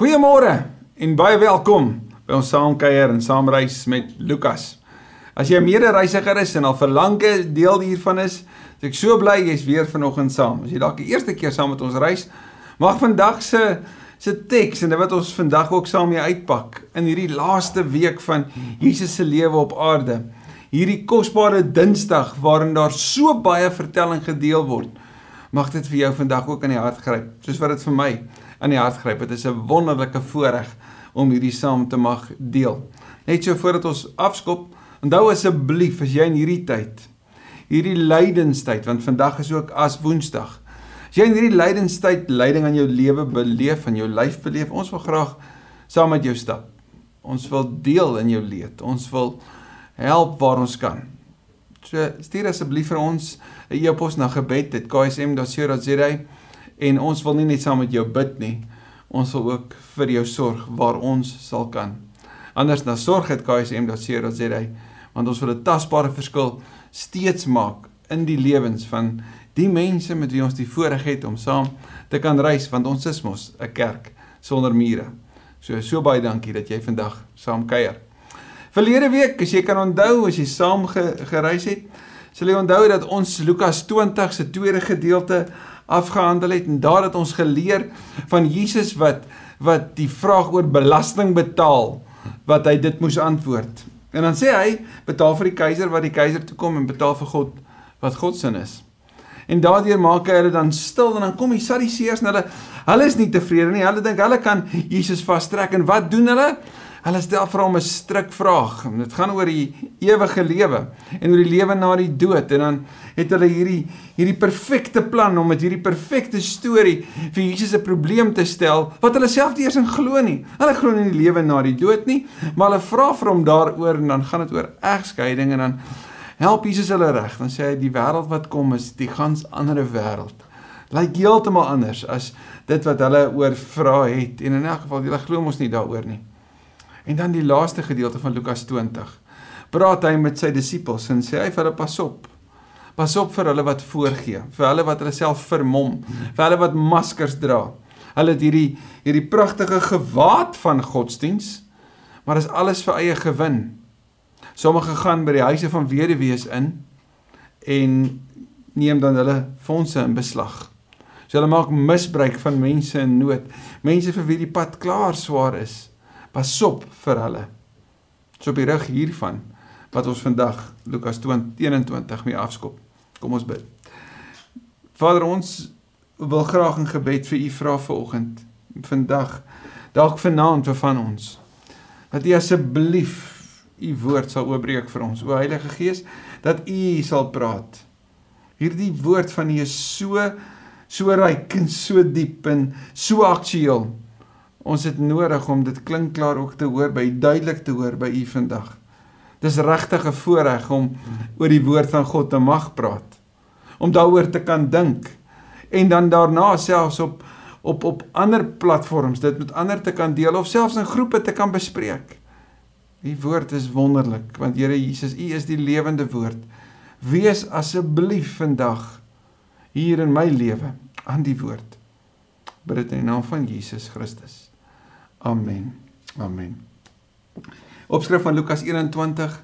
Goeiemôre en baie welkom by ons saamkuier en saamreis met Lukas. As jy 'n mede-reisiger is en al verlange deel hiervan is, is ek so bly jy's weer vanoggend saam. As jy dalk die eerste keer saam met ons reis, mag vandag se se teks en dit wat ons vandag ook saam mee uitpak in hierdie laaste week van Jesus se lewe op aarde. Hierdie kosbare Dinsdag waarin daar so baie vertelling gedeel word. Mag dit vir jou vandag ook in die hart gryp, soos wat dit vir my in die hart gryp. Dit is 'n wonderlike voorreg om hierdie saam te mag deel. Net so voordat ons afskop, onthou asseblief as jy in hierdie tyd, hierdie lydenstyd, want vandag is ook as Woensdag. As jy in hierdie lydenstyd lyding aan jou lewe beleef, aan jou lyf beleef, ons wil graag saam met jou stap. Ons wil deel in jou leed. Ons wil help waar ons kan. So stuur asseblief vir ons 'n e-pos na gebed@ksm.co.za en ons wil nie net saam met jou bid nie. Ons wil ook vir jou sorg waar ons sal kan. Anders na sorg@ksm.co.za want ons wil 'n tasbare verskil steeds maak in die lewens van die mense met wie ons die voorreg het om saam te kan reis want ons is mos 'n kerk sonder mure. So so baie dankie dat jy vandag saam kuier. Verlede week, as jy kan onthou, as jy saam gereis het, sal jy onthou dat ons Lukas 20 se tweede gedeelte afgehandel het en daar het ons geleer van Jesus wat wat die vraag oor belasting betaal wat hy dit moes antwoord. En dan sê hy betaal vir die keiser wat die keiser toe kom en betaal vir God wat God se is. En daardeur maak hy hulle dan stil en dan kom die Sadduseërs en hulle hulle is nie tevrede nie. Hulle dink hulle kan Jesus vastrek en wat doen hulle? Hulle stel vir hom 'n stryk vraag. Dit gaan oor die ewige lewe en oor die lewe na die dood en dan het hulle hierdie hierdie perfekte plan om met hierdie perfekte storie vir Jesus 'n probleem te stel wat hulle self nie eens in glo nie. Hulle glo nie in die lewe na die dood nie, maar hulle vra vir hom daaroor en dan gaan dit oor egskeiding en dan help Jesus hulle reg. Dan sê hy die wêreld wat kom is die gans ander wêreld. Lyk heeltemal anders as dit wat hulle oor vra het en in elk geval hulle glo mos nie daaroor nie. En dan die laaste gedeelte van Lukas 20. Praat hy met sy disippels en sê hy vir hulle pas op. Pas op vir hulle wat voorgee, vir hulle wat hulle self vermom, vir hulle wat maskers dra. Hulle het hierdie hierdie pragtige gewaad van godsdiens, maar dit is alles vir eie gewin. Sommige gaan by die huise van weduwees in en neem dan hulle fondse in beslag. So hulle maak misbruik van mense in nood, mense vir wie die pad klaar swaar is. Pas op vir hulle. So op die rug hiervan wat ons vandag Lukas 21 mee afskop. Kom ons bid. Vader ons wil graag 'n gebed vir u vra vanoggend, vandag, dalk vanaand vir van ons. Dat u asseblief u woord sal oopbreek vir ons, o Heilige Gees, dat u sal praat. Hierdie woord van u is so so ryk en so diep en so aktueel. Ons het nodig om dit klinkklaar ook te hoor by duidelik te hoor by u vandag. Dis regtig 'n voorreg om oor die woord van God te mag praat. Om daaroor te kan dink en dan daarna selfs op op op ander platforms dit met ander te kan deel of selfs in groepe te kan bespreek. U woord is wonderlik want Here Jesus, U is die lewende woord. Wees asseblief vandag hier in my lewe aan die woord. Bid dit in die naam van Jesus Christus. Amen. Amen. Opskrif van Lukas 21,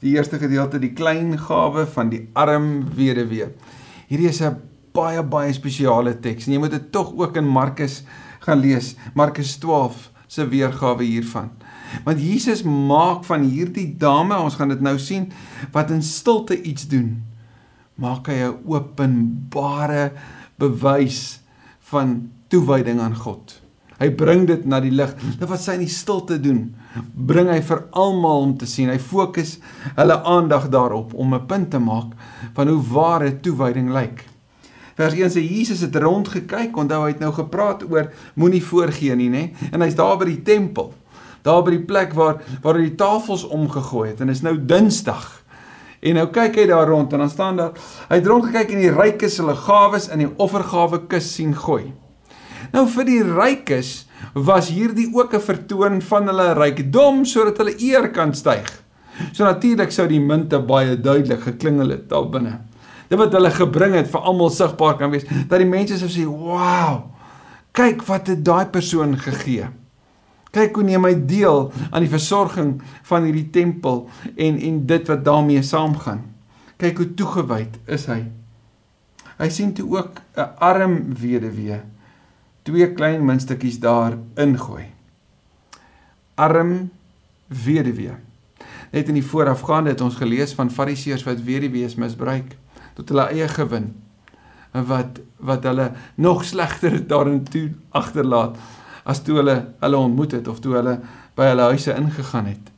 die eerste gedeelte, die klein gawe van die arm weduwee. Hierdie is 'n baie baie spesiale teks en jy moet dit tog ook in Markus gaan lees. Markus 12 se weergawe hiervan. Want Jesus maak van hierdie dame, ons gaan dit nou sien, wat in stilte iets doen, maak hy 'n openbare bewys van toewyding aan God. Hy bring dit na die lig. Dit wat sy in die stilte doen, bring hy vir almal om te sien. Hy fokus hulle aandag daarop om 'n punt te maak van hoe ware toewyding lyk. Vers 1 sê Jesus het rond gekyk, onthou hy het nou gepraat oor moenie voorgee nie, nê? En hy's daar by die tempel. Daar by die plek waar waar die tafels omgegooi het en is nou Dinsdag. En nou kyk hy daar rond en dan staan daar hy het rond gekyk en die rykes hulle gawes in die offergawe kus sien gooi. Nou vir die rykes was hierdie ook 'n vertoon van hulle rykdom sodat hulle eer kan styg. So natuurlik sou die munte baie duidelik geklingel het daar binne. Dit wat hulle gebring het vir almal sigbaar kan wees dat die mense sou sê, "Wow! Kyk wat het daai persoon gegee." Kyk hoe neem hy deel aan die versorging van hierdie tempel en en dit wat daarmee saamgaan. Kyk hoe toegewyd is hy. Hy sien toe ook 'n arm weduwee twee klein muntstukkies daar ingooi. Arm weduwee. Net in die voorafgaande het ons gelees van fariseërs wat weduwees misbruik tot hulle eie gewin wat wat hulle nog slegter daarin toe agterlaat as toe hulle hulle ontmoet het of toe hulle by hulle huise ingegaan het.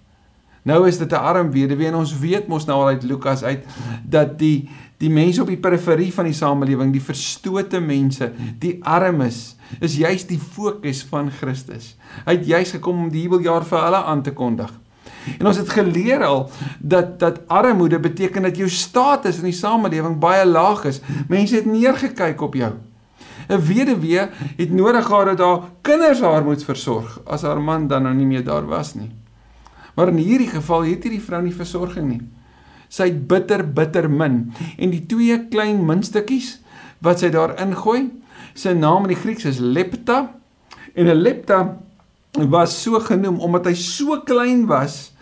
Nou is dit 'n arm weduwee en ons weet mos nou al uit Lukas uit dat die die mense op die periferie van die samelewing, die verstote mense, die armes, is juis die fokus van Christus. Hy het juis gekom om die jubeljaar vir hulle aan te kondig. En ons het geleer al dat dat armoede beteken dat jou status in die samelewing baie laag is. Mense het neergekyk op jou. 'n Weduwee het nodig gehad dat haar kinders haar moet versorg as haar man dan nou nie meer daar was nie. Maar in hierdie geval het hierdie vrou nie versorging nie. Sy het bitter bitter min en die twee klein muntstukkies wat sy daar ingooi, sy naam in die Grieks is lepta en 'n lepta was so genoem omdat hy so klein was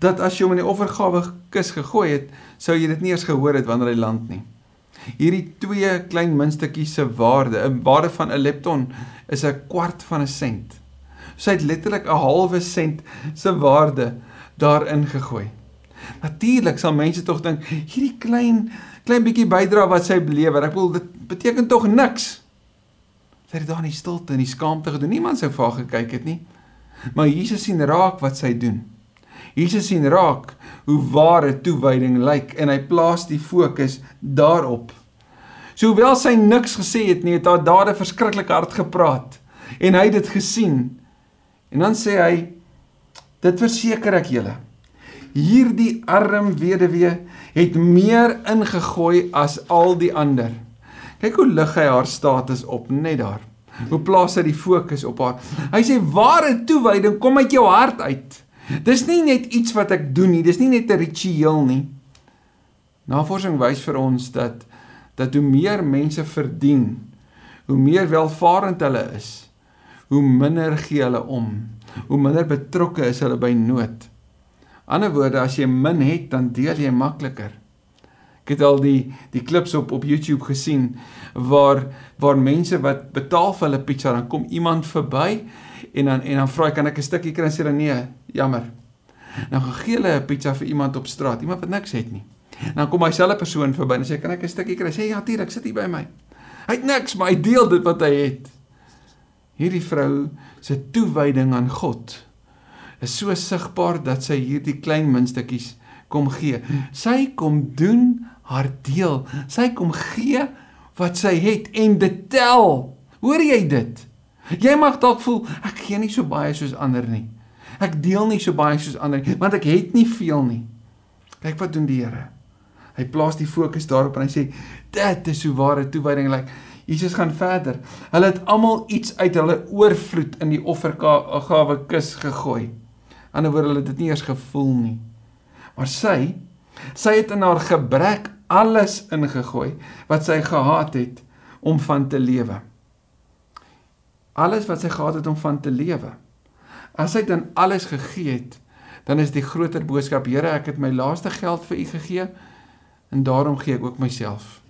dat as jy hom in die offergawe kus gegooi het, sou jy dit nie eens gehoor het wanneer hy land nie. Hierdie twee klein muntstukkies se waarde, 'n waarde van 'n lepton is 'n kwart van 'n sent. So hy het letterlik 'n halwe sent se waarde daarin gegooi. Natuurlik sal mense tog dink hierdie klein klein bietjie bydra wat sy belewer, ek bedoel dit beteken tog niks. Sy het daar in die stilte en die skaamte gedoen. Niemand sou vir haar gekyk het nie. Maar Jesus sien raak wat sy doen. Jesus sien raak hoe ware toewyding lyk en hy plaas die fokus daarop. So hoewel sy niks gesê het nie, het haar dade verskriklik hard gepraat en hy het dit gesien. En dan sê hy dit verseker ek julle. Hierdie arm weduwee het meer ingegooi as al die ander. Kyk hoe lig hy haar status op net daar. Hoe plaas hy die fokus op haar? Hy sê ware toewyding kom uit jou hart uit. Dis nie net iets wat ek doen nie, dis nie net 'n ritueel nie. Navorsing wys vir ons dat dat hoe meer mense verdien, hoe meer welvarend hulle is, hoe minder gee hulle om, hoe minder betrokke is hulle by nood. Ander woorde, as jy min het, dan deel jy makliker. Ek het al die die klips op op YouTube gesien waar waar mense wat betaal vir hulle pizza dan kom iemand verby en dan en dan vra ek kan ek 'n stukkie kry en sê dan nee, jammer. Nou gaan gee hulle 'n pizza vir iemand op straat, iemand wat niks het nie. Dan kom hy selfe persoon verby en sê kan ek 'n stukkie kry? Sê ja, natuurlik, sit hier by my. Hy het niks, maar hy deel dit wat hy het. Hierdie vrou se toewyding aan God is so sigbaar dat sy hierdie klein muntstukkies kom gee. Sy kom doen haar deel. Sy kom gee wat sy het en dit tel. Hoor jy dit? Jy mag dalk voel ek gee nie so baie soos ander nie. Ek deel nie so baie soos ander nie, want ek het nie veel nie. Kyk wat doen die Here. Hy plaas die fokus daarop en hy sê dit is hoe ware toewyding lyk. Jesus gaan verder. Hulle het almal iets uit hulle oorvloed in die offergawe kus gegooi. Anderswoorde hulle het dit nie eers gevoel nie. Maar sy sy het in haar gebrek alles ingegooi wat sy gehad het om van te lewe alles wat sy gehad het om van te lewe. As hy dan alles gegee het, dan is die groter boodskap: Here, ek het my laaste geld vir U gegee en daarom gee ek ook myself.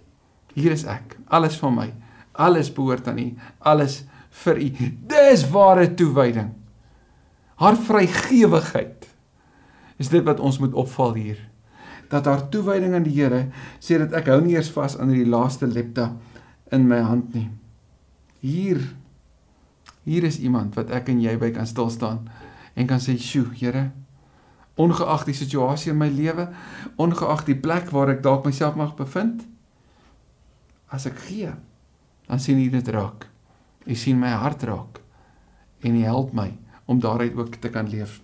Hier is ek, alles van my. Alles behoort aan U, alles vir U. Dis ware toewyding. Haar vrygewigheid is dit wat ons moet opval hier. Dat haar toewyding aan die Here sê dat ek hou nie eers vas aan hierdie laaste lepta in my hand nie. Hier Hier is iemand wat ek en jy by kan stil staan en kan sê, "Sjoe, Here, ongeag die situasie in my lewe, ongeag die plek waar ek dalk myself mag bevind, as ek gee, dan sien U dit raak. U sien my hart raak en U help my om daaruit ook te kan leef.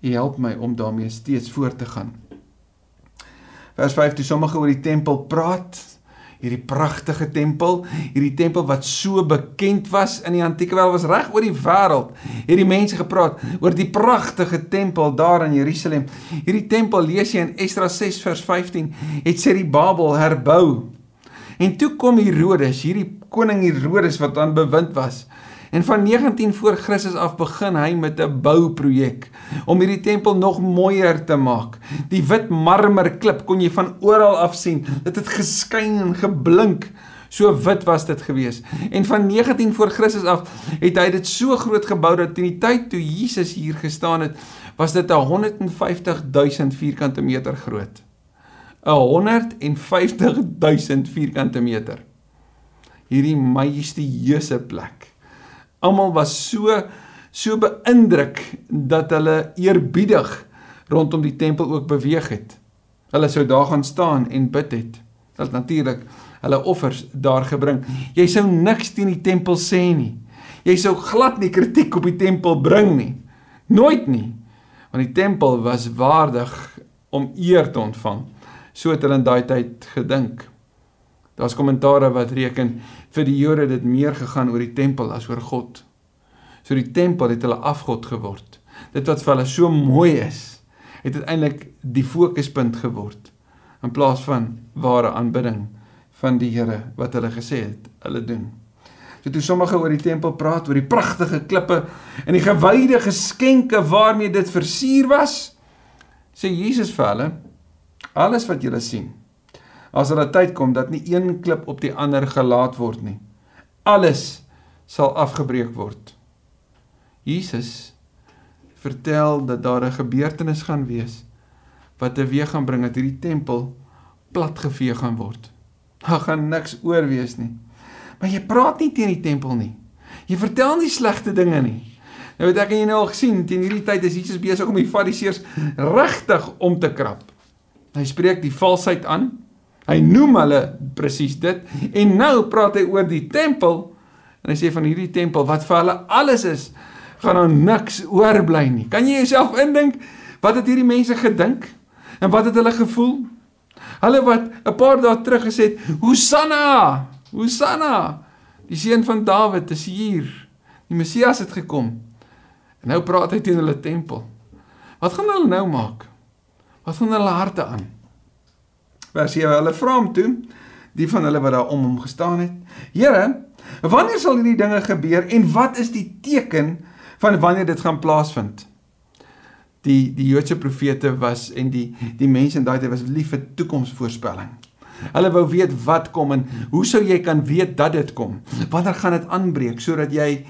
U help my om daarmee steeds voort te gaan." Vers 5: Toe sommige oor die tempel praat, hierdie pragtige tempel, hierdie tempel wat so bekend was in die antieke wêreld was reg oor die wêreld. Hierdie mense gepraat oor die pragtige tempel daar in Jerusalem. Hierdie tempel lees jy in Esdra 6 vers 15, het sê die Babel herbou. En toe kom Herodes, hierdie koning Herodes wat aan bewind was En van 19 voor Christus af begin hy met 'n bouprojek om hierdie tempel nog mooier te maak. Die wit marmer klip kon jy van oral af sien. Dit het geskyn en geblink. So wit was dit gewees. En van 19 voor Christus af het hy dit so groot gebou dat in die tyd toe Jesus hier gestaan het, was dit 150 000 vierkante meter groot. 150 000 vierkante meter. Hierdie majestueuse plek. Almal was so so beïndruk dat hulle eerbiedig rondom die tempel ook beweeg het. Hulle sou daar gaan staan en bid het. Hulle natuurlik hulle offers daar gebring. Jy sou niks teen die tempel sê nie. Jy sou glad nie kritiek op die tempel bring nie. Nooit nie. Want die tempel was waardig om eer te ontvang. So het hulle in daai tyd gedink. Daar's kommentare wat reken vir die Jode dit meer gegaan oor die tempel as oor God. So die tempel het hulle afgod geword. Dit wat vir hulle so mooi is, het uiteindelik die fokuspunt geword in plaas van ware aanbidding van die Here wat hulle gesê het hulle doen. So toe sommige oor die tempel praat, oor die pragtige klippe en die gewyde geskenke waarmee dit versier was, sê Jesus vir hulle: Alles wat julle sien, as hulle tyd kom dat nie een klip op die ander gelaat word nie. Alles sal afgebreek word. Jesus vertel dat daar 'n gebeurtenis gaan wees wat teweeg gaan bring dat hierdie tempel platgevee gaan word. Daar gaan niks oor wees nie. Maar jy praat nie teen die tempel nie. Jy vertel nie slegte dinge nie. Nou het ek en jy nou al gesien teen hierdie tyd is Jesus besig om die fariseërs regtig om te krap. Hy spreek die valsheid aan Hy noem hulle presies dit en nou praat hy oor die tempel en hy sê van hierdie tempel wat vir hulle alles is, gaan daar niks oorbly nie. Kan jy jouself indink wat het hierdie mense gedink en wat het hulle gevoel? Hulle wat 'n paar dae terug gesê het, "Hosanna! Hosanna! Die seun van Dawid is hier. Die Messias het gekom." En nou praat hy teen hulle tempel. Wat gaan hulle nou maak? Wat gaan hulle harte aan? vers 7 hulle vra hom toe die van hulle wat daar om hom gestaan het Here wanneer sal hierdie dinge gebeur en wat is die teken van wanneer dit gaan plaasvind die die Joodse profete was en die die mense in daai tyd was lief vir toekomsvoorspelling Hulle wou weet wat kom en hoe sou jy kan weet dat dit kom? Wanneer gaan dit aanbreek sodat jy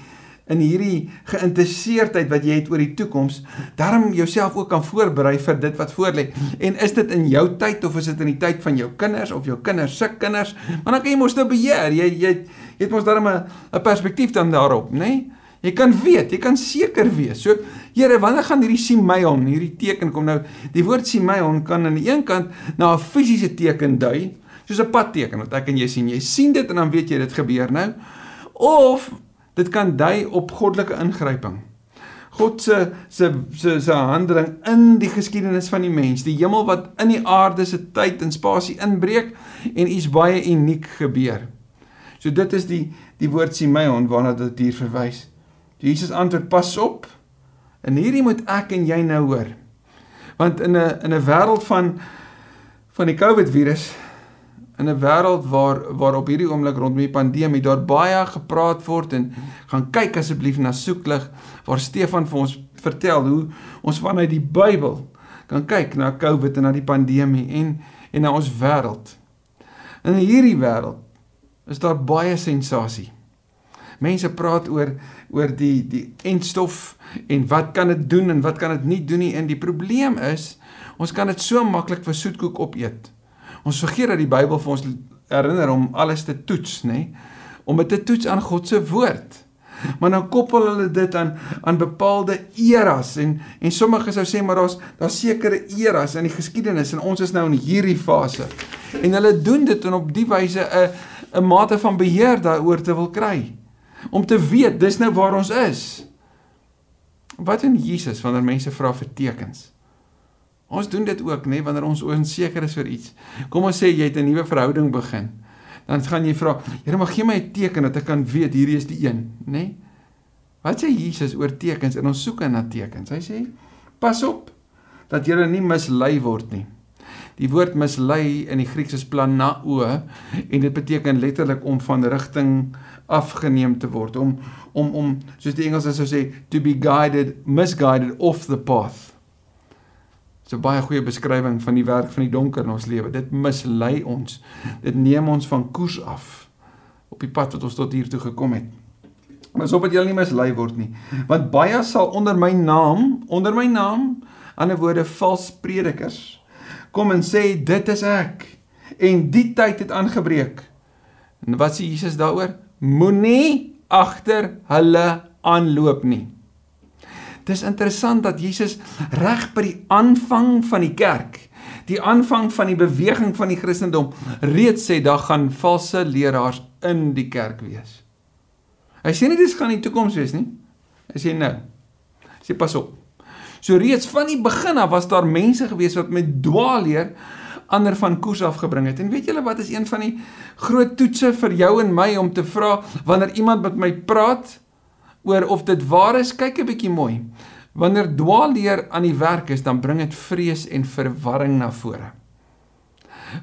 in hierdie geïnteresseerdheid wat jy het oor die toekoms, daarom jouself ook kan voorberei vir dit wat voorlê. En is dit in jou tyd of is dit in die tyd van jou kinders of jou kinders se kinders? Want dan kan jy mos nou beheer. Jy jy, jy het mos daarom 'n 'n perspektief dan daarop, nê? Nee? Jy kan weet, jy kan seker wees. So, Here, wanneer gaan hierdie Simeon, hierdie teken kom nou? Die woord Simeon kan aan die een kant na 'n fisiese teken dui, soos 'n padteken wat ek en jy sien. Jy sien dit en dan weet jy dit gebeur nou. Of Dit kan dui op goddelike ingryping. God se se se se handeling in die geskiedenis van die mens, die hemel wat in die aarde se tyd en spasie inbreek en iets baie uniek gebeur. So dit is die die woord Simeon waarna dit hier verwys. Jesus antwoord: "Pas op. En hierdie moet ek en jy nou hoor. Want in 'n in 'n wêreld van van die COVID virus in 'n wêreld waar waar op hierdie oomblik rondom die pandemie daar baie gepraat word en gaan kyk asseblief na soeklig waar Stefan vir ons vertel hoe ons vanuit die Bybel kan kyk na COVID en na die pandemie en en na ons wêreld. In hierdie wêreld is daar baie sensasie. Mense praat oor oor die die entstof en wat kan dit doen en wat kan dit nie doen nie en die probleem is ons kan dit so maklik vir soetkoek opeet. Ons vergeet dat die Bybel vir ons herinner om alles te toets, nê? Nee? Om dit te toets aan God se woord. Maar dan koppel hulle dit aan aan bepaalde eras en en sommige sou sê maar daar's daar's sekere eras in die geskiedenis en ons is nou in hierdie fase. En hulle doen dit en op die wyse 'n 'n mate van beheer daaroor te wil kry. Om te weet dis nou waar ons is. Wat in Jesus wanneer mense vra vir tekens? Ons doen dit ook, nê, wanneer ons onseker is oor iets. Kom ons sê jy het 'n nuwe verhouding begin. Dan gaan jy vra, Here, mag gee my 'n teken dat ek kan weet hierdie is die een, nê? Wat sê Jesus oor tekens? En ons soek na tekens. Hy sê, pas op dat jy nie mislei word nie. Die woord mislei in die Grieks is planao en dit beteken letterlik om van rigting afgeneem te word, om om om soos die Engels sou sê to be guided, misguided off the path. Dit is 'n baie goeie beskrywing van die werk van die donker in ons lewe. Dit mislei ons. Dit neem ons van koers af op die pad wat ons tot hier toe gekom het. Maar sop dat julle nie mislei word nie. Want baie sal onder my naam, onder my naam, ander woorde vals predikers kom en sê dit is ek en die tyd het aangebreek. En wat sê Jesus daaroor? Moenie agter hulle aanloop nie. Dis interessant dat Jesus reg by die aanvang van die kerk, die aanvang van die beweging van die Christendom, reeds sê daar gaan valse leraars in die kerk wees. Hy sê nie dis gaan in die toekoms wees nie. Hy sê nou. Hy sê pas op. So reeds van die begin af was daar mense gewees wat met dwaalleer ander van koers afgebring het. En weet julle wat is een van die groot toetse vir jou en my om te vra wanneer iemand met my praat oor of dit waar is, kyk 'n bietjie mooi. Wanneer dwaalleer aan die werk is, dan bring dit vrees en verwarring na vore.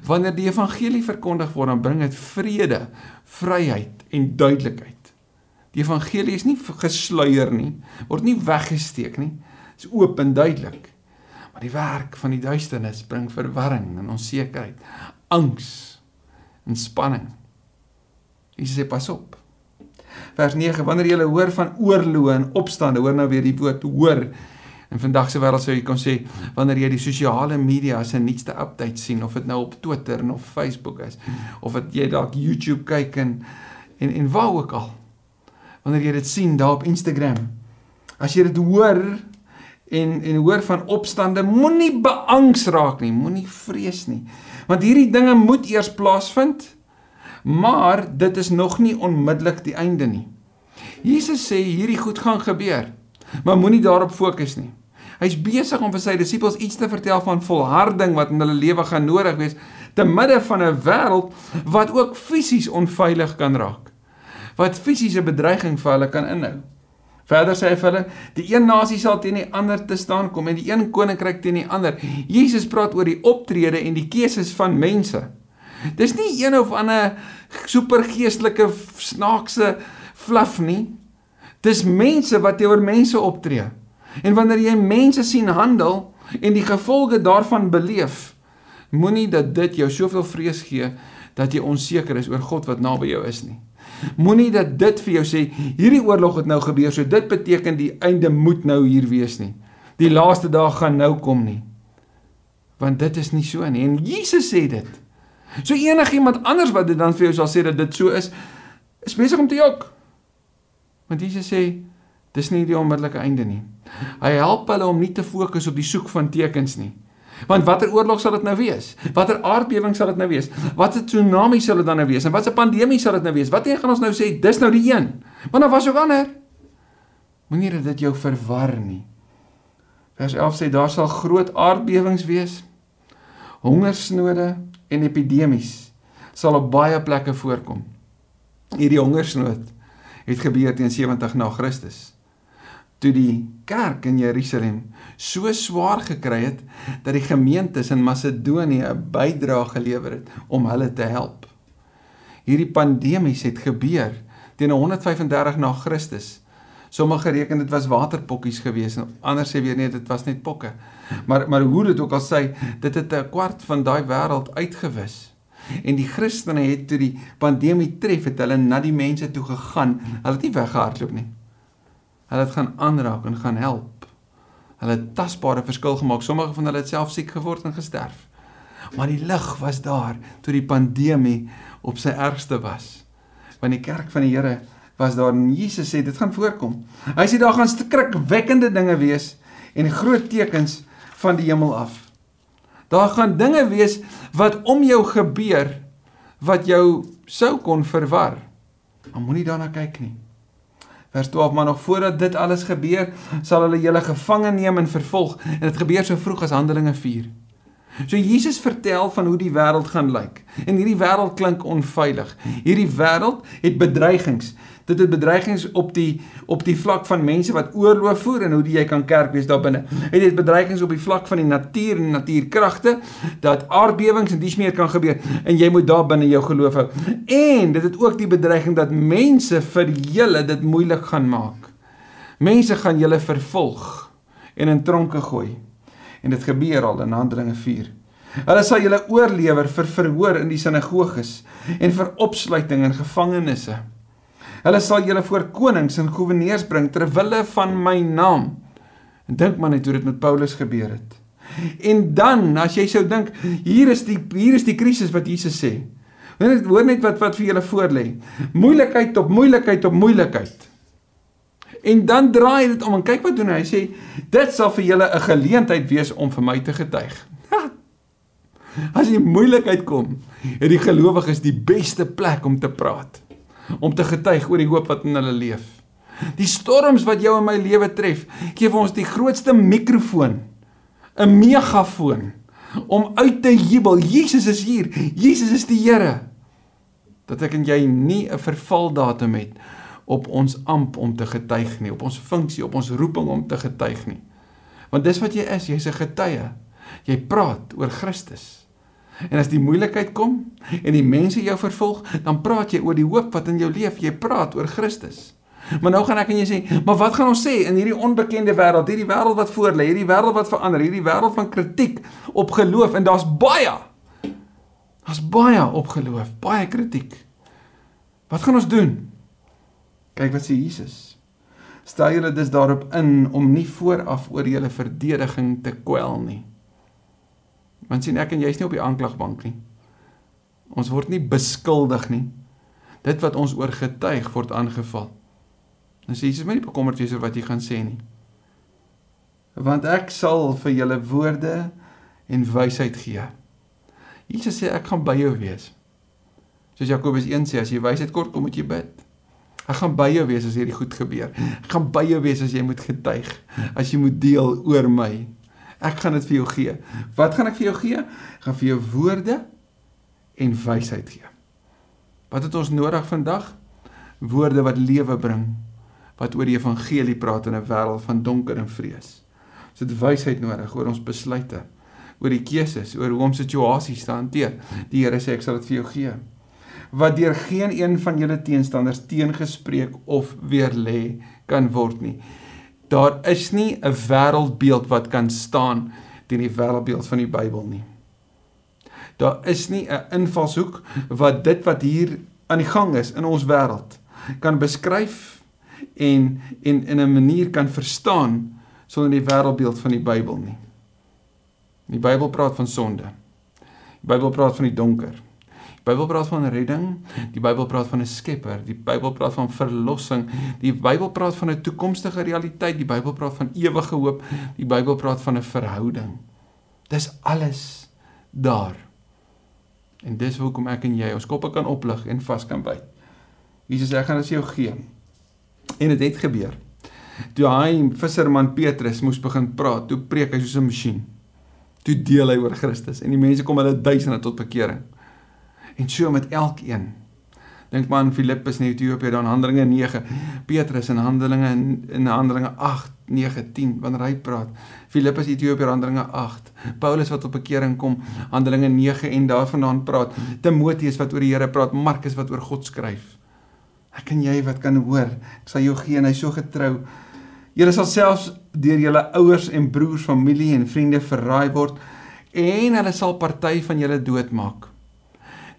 Wanneer die evangelie verkondig word, dan bring dit vrede, vryheid en duidelikheid. Die evangelie is nie gesluier nie, word nie weggesteek nie. Dit is oop en duidelik. Maar die werk van die duisternis bring verwarring en onsekerheid, angs en spanning. Jesus sê pas op. Vers 9: Wanneer jy hoor van oorloë en opstande, hoor nou weer die woord hoor. In vandag se wêreld sou jy kon sê wanneer jy die sosiale media se nuutste update sien of dit nou op Twitter of Facebook is of wat jy dalk YouTube kyk en en en waar ook al. Wanneer jy dit sien daar op Instagram. As jy dit hoor en en hoor van opstande, moenie beangs raak nie, moenie vrees nie. Want hierdie dinge moet eers plaasvind. Maar dit is nog nie onmiddellik die einde nie. Jesus sê hierdie goed gaan gebeur, maar moenie daarop fokus nie. Hy's besig om vir sy disippels iets te vertel van volharding wat in hulle lewe gaan nodig wees te midde van 'n wêreld wat ook fisies onveilig kan raak. Wat fisiese bedreiging vir hulle kan inhou. Verder sê hy vir hulle, die een nasie sal teen die ander te staan kom en die een koninkryk teen die ander. Jesus praat oor die optrede en die keuses van mense. Dis nie een of ander supergeestelike snaakse fluff nie. Dis mense wat teenoor mense optree. En wanneer jy mense sien handel en die gevolge daarvan beleef, moenie dat dit jou soveel vrees gee dat jy onseker is oor God wat naby jou is nie. Moenie dat dit vir jou sê hierdie oorlog het nou gebeur, so dit beteken die einde moet nou hier wees nie. Die laaste dag gaan nou kom nie. Want dit is nie so nie. En Jesus sê dit. So enigiemand anders wat dit dan vir jou sal sê dat dit so is, is besig om te jok. Want Jesus sê dis nie die onmiddellike einde nie. Hy help hulle om nie te fokus op die soek van tekens nie. Want watter oorlog sal dit nou wees? Watter aardbewing sal dit nou wees? Watter tsunami sal dit dan nou wees? En watse pandemie sal dit nou wees? Wat gaan ons nou sê dis nou die een? Want daar was ook ander. Moenie dat dit jou verwar nie. Vers 11 sê daar sal groot aardbewings wees. Hongersnode en epidemies sal op baie plekke voorkom. Hierdie hongersnood het gebeur teen 70 na Christus toe die kerk in Jerusalem so swaar gekry het dat die gemeentes in Macedonië 'n bydrae gelewer het om hulle te help. Hierdie pandemies het gebeur teen 135 na Christus. Sommige reken dit was waterpokkies gewees en ander sê weer nee dit was net pokke. Maar maar hoe dit ook al sê, dit het 'n kwart van daai wêreld uitgewis. En die Christene het toe die pandemie tref het hulle na die mense toe gegaan. Hulle het nie weggehardloop nie. Hulle het gaan aanraak en gaan help. Hulle het tasbare verskil gemaak. Sommige van hulle het self siek geword en gesterf. Maar die lig was daar toe die pandemie op sy ergste was. Want die kerk van die Here was daar en Jesus sê dit gaan voorkom. Hy sê daar gaan skrikwekkende dinge wees en groot tekens van die hemel af. Daar gaan dinge wees wat om jou gebeur wat jou sou kon verwar. Maar moenie daarna kyk nie. Vers 12 maar nog voordat dit alles gebeur, sal hulle julle gevange neem en vervolg en dit gebeur so vroeg as Handelinge 4. So Jesus vertel van hoe die wêreld gaan lyk. En hierdie wêreld klink onveilig. Hierdie wêreld het bedreigings. Dit het bedreigings op die op die vlak van mense wat oorloof voer en hoe jy kan kerk wees daar binne. Dit het bedreigings op die vlak van die natuur en natuurkragte dat aardbewings en dies meer kan gebeur en jy moet daar binne jou geloof hou. En dit het ook die bedreiging dat mense vir julle dit moeilik gaan maak. Mense gaan julle vervolg en in tronke gooi. En dit gebeur al in Handelinge 4. Hulle sal julle oorlewer vir verhoor in die sinagoges en vir opsluiting in gevangenisse. Hulle sal julle voor konings en goewerneurs bring ter wille van my naam. En dink maar net hoe dit met Paulus gebeur het. En dan as jy sou dink hier is die hier is die krisis wat Jesus sê. Hoor net hoor net wat wat vir julle voorlê. Moeilikheid op moeilikheid op moeilikheid. En dan draai dit om en kyk wat doen hy. Hy sê dit sal vir julle 'n geleentheid wees om vir my te getuig. As die moeilikheid kom, het die gelowiges die beste plek om te praat, om te getuig oor die hoop wat in hulle leef. Die storms wat jou en my lewe tref, gee vir ons die grootste mikrofoon, 'n megafoon om uit te jubel. Jesus is hier. Jesus is die Here. Dat ek en jy nie 'n vervaldatum het op ons amp om te getuig nie, op ons funksie, op ons roeping om te getuig nie. Want dis wat jy is, jy's 'n getuie. Jy praat oor Christus. En as die moeilikheid kom en die mense jou vervolg, dan praat jy oor die hoop wat in jou leef. Jy praat oor Christus. Maar nou gaan ek en jy sê, maar wat gaan ons sê in hierdie onbekende wêreld, hierdie wêreld wat voor lê, hierdie wêreld wat verander, hierdie wêreld van kritiek op geloof en daar's baie. Daar's baie op geloof, baie kritiek. Wat gaan ons doen? Kyk wat sê Jesus. Stel julle dus daarop in om nie vooraf oor julle verdediging te kwel nie. Want sien ek en jy's nie op die aanklagbank nie. Ons word nie beskuldig nie. Dit wat ons oor getuig word aangeval. Dan sê Jesus, moenie bekommerd wees oor wat jy gaan sê nie. Want ek sal vir julle woorde en wysheid gee. Jesus sê ek gaan by jou wees. Soos Jakobus 1 sê, as jy wysheid kort kom, moet jy bid. Ek gaan by jou wees as hierdie goed gebeur. Ek gaan by jou wees as jy moet getuig, as jy moet deel oor my. Ek gaan dit vir jou gee. Wat gaan ek vir jou gee? Ek gaan vir jou woorde en wysheid gee. Wat het ons nodig vandag? Woorde wat lewe bring, wat oor die evangelie praat in 'n wêreld van donker en vrees. Ons het wysheid nodig oor ons besluite, oor die keuses, oor hoe om situasies te hanteer. Die Here sê ek sal dit vir jou gee wat deur geen een van julle teenstanders teengespreek of weerlê kan word nie. Daar is nie 'n wêreldbeeld wat kan staan teen die wêreldbeeld van die Bybel nie. Daar is nie 'n invalshoek wat dit wat hier aan die gang is in ons wêreld kan beskryf en en in 'n manier kan verstaan sonder die wêreldbeeld van die Bybel nie. Die Bybel praat van sonde. Die Bybel praat van die donker. Bybel praat van redding, die Bybel praat van 'n Skepper, die Bybel praat van verlossing, die Bybel praat van 'n toekomstige realiteit, die Bybel praat van ewige hoop, die Bybel praat van 'n verhouding. Dis alles daar. En dis hoekom ek en jy ons koppe kan oplig en vas kan byt. Jesus sê ek gaan dit jou gee. En dit het, het gebeur. Toe hy visserman Petrus moes begin praat, toe preek hy soos 'n masjien. Toe deel hy oor Christus en die mense kom hulle duisende tot bekering en so met elkeen. Dink maar aan Filippus in Ethiopië dan Handelinge 9, Petrus in Handelinge in, in Handelinge 8, 9, 10 wanneer hy praat. Filippus Ethiopië Handelinge 8. Paulus wat op bekering kom, Handelinge 9 en daarvandaan praat. Timoteus wat oor die Here praat, Markus wat oor God skryf. Ek en jy wat kan hoor, ek sal jou gee en hy so getrou. Julle sal selfs deur julle ouers en broers, familie en vriende verraai word en hulle sal party van julle doodmaak.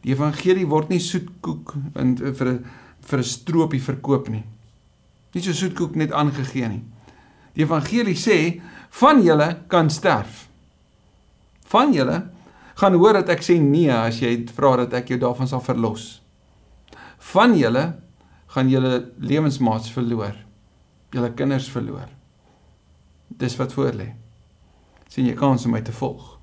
Die evangelie word nie soetkoek in vir 'n vir 'n stroopie verkoop nie. Nie so soetkoek net aangegee nie. Die evangelie sê van julle kan sterf. Van julle gaan hoor dat ek sê nee as jy vra dat ek jou daarvan sal verlos. Van julle gaan julle lewensmaats verloor. Julle kinders verloor. Dis wat voor lê. sien jy kans om my te volg.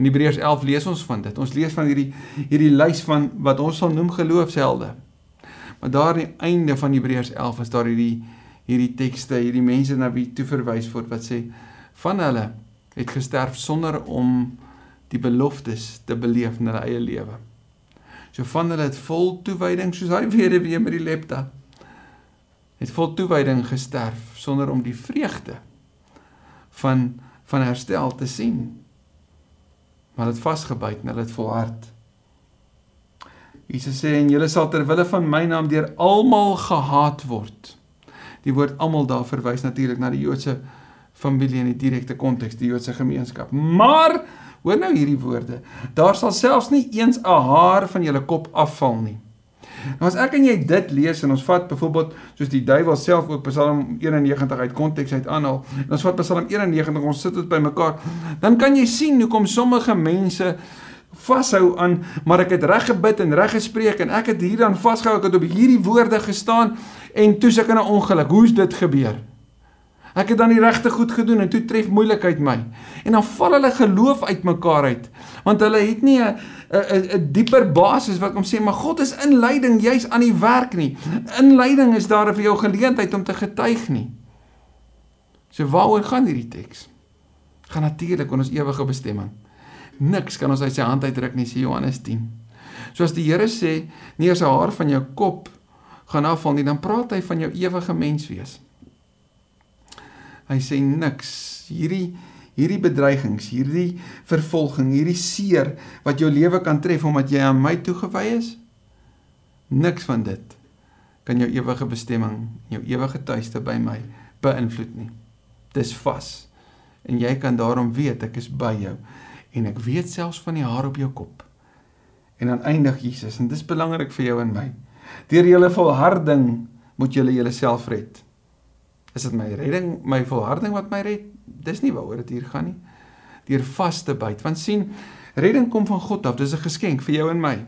In Hebreërs 11 lees ons van dit. Ons lees van hierdie hierdie lys van wat ons sal noem geloofshelde. Maar daar aan die einde van Hebreërs 11 is daar hierdie hierdie tekste, hierdie mense na wie toe verwys word wat sê van hulle het gesterf sonder om die beloftes te beleef in hulle eie lewe. So van hulle het vol toewyding soos hy weduwee met die lepta het vol toewyding gesterf sonder om die vreugde van van herstel te sien. Maar het vasgebyt en hulle het volhard. Jesus sê en julle sal ter wille van my naam deur almal gehaat word. Die woord almal daar verwys natuurlik na die Joodse familie in die direkte konteks, die Joodse gemeenskap. Maar hoor nou hierdie woorde. Daar sal selfs nie eens 'n haar van julle kop afval nie. Nou as ek en jy dit lees en ons vat byvoorbeeld soos die duiwel self ook Psalm 91 uit konteks uit aanhaal en ons vat Psalm 91 ons sit dit bymekaar dan kan jy sien hoekom sommige mense vashou aan maar ek het reg gebid en reg gespreek en ek het hier dan vasgehou ek het op hierdie woorde gestaan en toe se kan 'n ongeluk hoe's dit gebeur Ek het dan die regte goed gedoen en toe tref moeilikheid my. En dan val hulle geloof uitmekaar uit. Want hulle het nie 'n 'n 'n dieper basis wat kom sê maar God is in leiding juis aan die werk nie. In leiding is daar vir jou geleentheid om te getuig nie. So waaroor gaan hierdie teks? Gaan natuurlik oor ons ewige bestemming. Niks kan ons uit sy hand uitdruk nie, sê Johannes 10. Soos die Here sê, nie as 'n haar van jou kop gaan afval nie, dan praat hy van jou ewige menswees. Hy sê niks. Hierdie hierdie bedreigings, hierdie vervolging, hierdie seer wat jou lewe kan tref omdat jy aan my toegewy is, niks van dit kan jou ewige bestemming, jou ewige tuiste by my beïnvloed nie. Dis vas. En jy kan daarom weet ek is by jou en ek weet selfs van die haar op jou kop. En dan eindig Jesus en dis belangrik vir jou en my. Deur julle volharding moet julle julleself red. Is dit my redding, my volharding wat my red? Dis nie waaroor dit hier gaan nie. Deur vas te byt. Want sien, redding kom van God af. Dis 'n geskenk vir jou en my.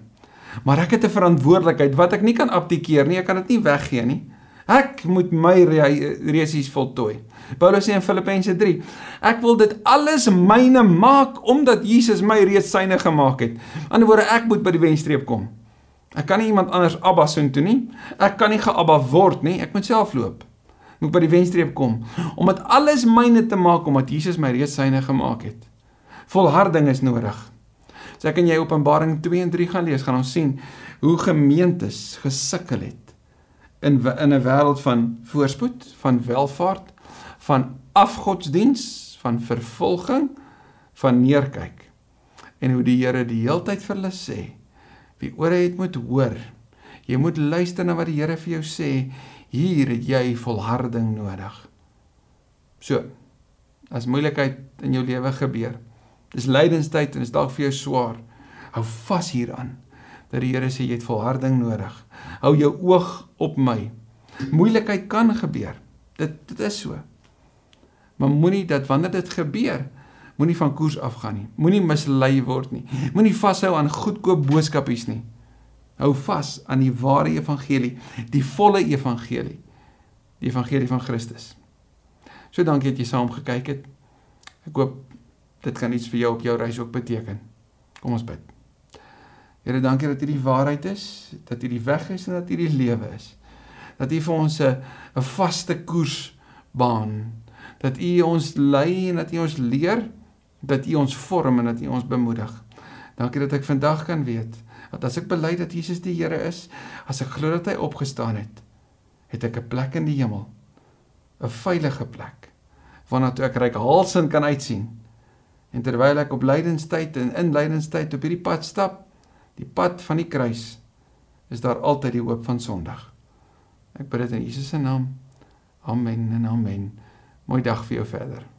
Maar ek het 'n verantwoordelikheid wat ek nie kan abdikeer nie. Ek kan dit nie weggee nie. Ek moet my resies voltooi. Paulus sê in Filippense 3: Ek wil dit alles myne maak omdat Jesus my reeds syne gemaak het. Aan die woorde ek moet by die wenstreep kom. Ek kan nie iemand anders Abba soen toe nie. Ek kan nie geabba word nie. Ek moet self loop moet by die wenstreep kom om dit alles myne te maak omdat Jesus my reeds syne gemaak het. Volharding is nodig. As ek en jy Openbaring 2 en 3 gaan lees, gaan ons sien hoe gemeentes gesukkel het in in 'n wêreld van voorspoed, van welvaart, van afgodsdiens, van vervolging, van neerkyk. En hoe die Here die heeltyd vir hulle sê, wie ore het moet hoor. Jy moet luister na wat die Here vir jou sê Hier het jy volharding nodig. So, as moeilikheid in jou lewe gebeur, dis lydenstyd en is dalk vir jou swaar, hou vas hieraan dat die Here sê jy het volharding nodig. Hou jou oog op my. Moeilikheid kan gebeur. Dit dit is so. Maar moenie dat wanneer dit gebeur, moenie van koers afgaan nie. Moenie mislei word nie. Moenie vashou aan goedkoop boodskapies nie. Hou vas aan die ware evangelie, die volle evangelie, die evangelie van Christus. So dankie dat jy saam gekyk het. Ek hoop dit kan iets vir jou op jou reis ook beteken. Kom ons bid. Here, dankie dat hierdie waarheid is, dat hierdie weg is en dat hierdie lewe is. Dat U vir ons 'n 'n vaste koers baan. Dat U ons lei en dat U ons leer, dat U ons vorm en dat U ons bemoedig. Dankie dat ek vandag kan weet dat as ek bely dat Jesus die Here is, as ek glo dat hy opgestaan het, het ek 'n plek in die hemel, 'n veilige plek waarna toe ek ryk halsin kan uitsien. En terwyl ek op lydenstyd en in lydenstyd op hierdie pad stap, die pad van die kruis, is daar altyd die hoop van Sondag. Ek bid dit in Jesus se naam. Amen en amen. Mooi dag vir jou verder.